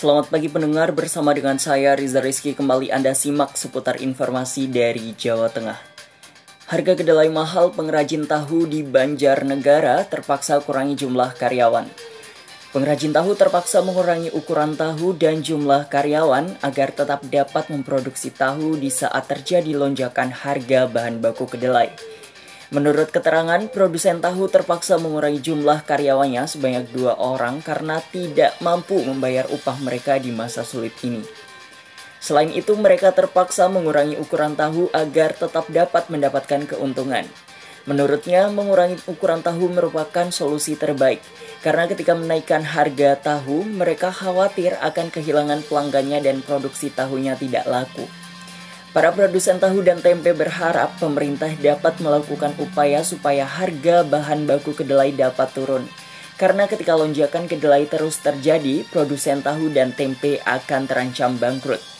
Selamat pagi pendengar bersama dengan saya Riza Rizky kembali Anda simak seputar informasi dari Jawa Tengah. Harga kedelai mahal pengrajin tahu di Banjarnegara terpaksa kurangi jumlah karyawan. Pengrajin tahu terpaksa mengurangi ukuran tahu dan jumlah karyawan agar tetap dapat memproduksi tahu di saat terjadi lonjakan harga bahan baku kedelai. Menurut keterangan, produsen tahu terpaksa mengurangi jumlah karyawannya sebanyak dua orang karena tidak mampu membayar upah mereka di masa sulit ini. Selain itu, mereka terpaksa mengurangi ukuran tahu agar tetap dapat mendapatkan keuntungan. Menurutnya, mengurangi ukuran tahu merupakan solusi terbaik karena ketika menaikkan harga tahu, mereka khawatir akan kehilangan pelanggannya dan produksi tahunya tidak laku. Para produsen tahu dan tempe berharap pemerintah dapat melakukan upaya supaya harga bahan baku kedelai dapat turun. Karena ketika lonjakan kedelai terus terjadi, produsen tahu dan tempe akan terancam bangkrut.